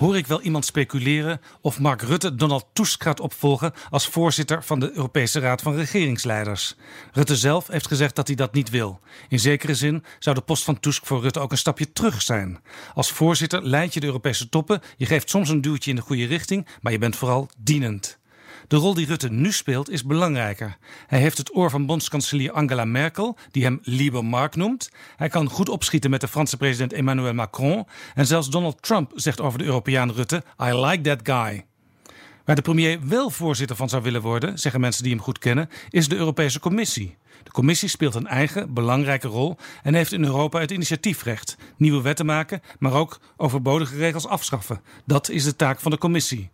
hoor ik wel iemand speculeren of Mark Rutte Donald Tusk gaat opvolgen als voorzitter van de Europese Raad van Regeringsleiders. Rutte zelf heeft gezegd dat hij dat niet wil. In zekere zin zou de post van Tusk voor Rutte ook een stapje terug zijn. Als voorzitter leid je de Europese toppen, je geeft soms een duwtje in de goede richting, maar je bent vooral dienend. De rol die Rutte nu speelt is belangrijker. Hij heeft het oor van bondskanselier Angela Merkel, die hem Liebe Mark noemt. Hij kan goed opschieten met de Franse president Emmanuel Macron. En zelfs Donald Trump zegt over de Europeaan Rutte: I like that guy. Waar de premier wel voorzitter van zou willen worden, zeggen mensen die hem goed kennen, is de Europese Commissie. De Commissie speelt een eigen belangrijke rol en heeft in Europa het initiatiefrecht. Nieuwe wetten maken, maar ook overbodige regels afschaffen. Dat is de taak van de Commissie.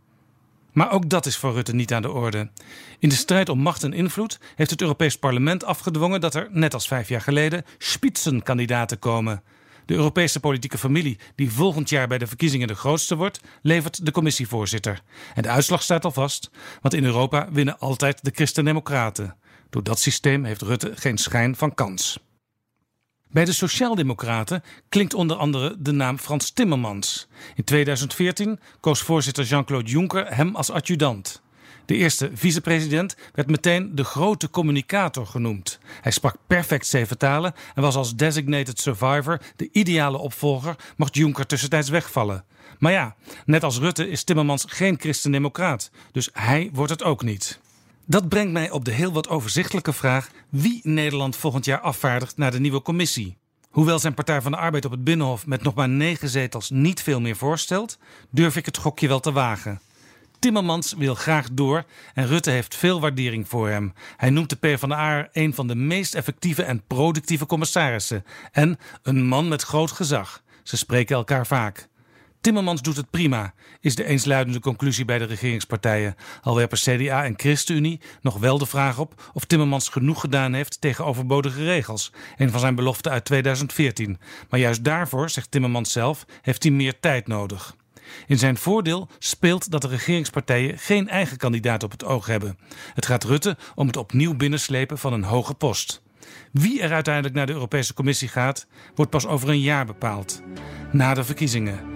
Maar ook dat is voor Rutte niet aan de orde. In de strijd om macht en invloed heeft het Europees Parlement afgedwongen dat er, net als vijf jaar geleden, spitsenkandidaten komen. De Europese politieke familie, die volgend jaar bij de verkiezingen de grootste wordt, levert de commissievoorzitter. En de uitslag staat al vast, want in Europa winnen altijd de Christen-Democraten. Door dat systeem heeft Rutte geen schijn van kans. Bij de Sociaaldemocraten klinkt onder andere de naam Frans Timmermans. In 2014 koos voorzitter Jean-Claude Juncker hem als adjudant. De eerste vicepresident werd meteen de grote communicator genoemd. Hij sprak perfect zeven talen en was als designated survivor de ideale opvolger, mocht Juncker tussentijds wegvallen. Maar ja, net als Rutte is Timmermans geen christendemocraat, dus hij wordt het ook niet. Dat brengt mij op de heel wat overzichtelijke vraag wie Nederland volgend jaar afvaardigt naar de nieuwe commissie. Hoewel zijn Partij van de Arbeid op het Binnenhof met nog maar negen zetels niet veel meer voorstelt, durf ik het gokje wel te wagen. Timmermans wil graag door en Rutte heeft veel waardering voor hem. Hij noemt de PvdA een van de meest effectieve en productieve commissarissen en een man met groot gezag. Ze spreken elkaar vaak. Timmermans doet het prima, is de eensluidende conclusie bij de regeringspartijen. Al werpen CDA en ChristenUnie nog wel de vraag op of Timmermans genoeg gedaan heeft tegen overbodige regels. Een van zijn beloften uit 2014. Maar juist daarvoor, zegt Timmermans zelf, heeft hij meer tijd nodig. In zijn voordeel speelt dat de regeringspartijen geen eigen kandidaat op het oog hebben. Het gaat Rutte om het opnieuw binnenslepen van een hoge post. Wie er uiteindelijk naar de Europese Commissie gaat, wordt pas over een jaar bepaald. Na de verkiezingen.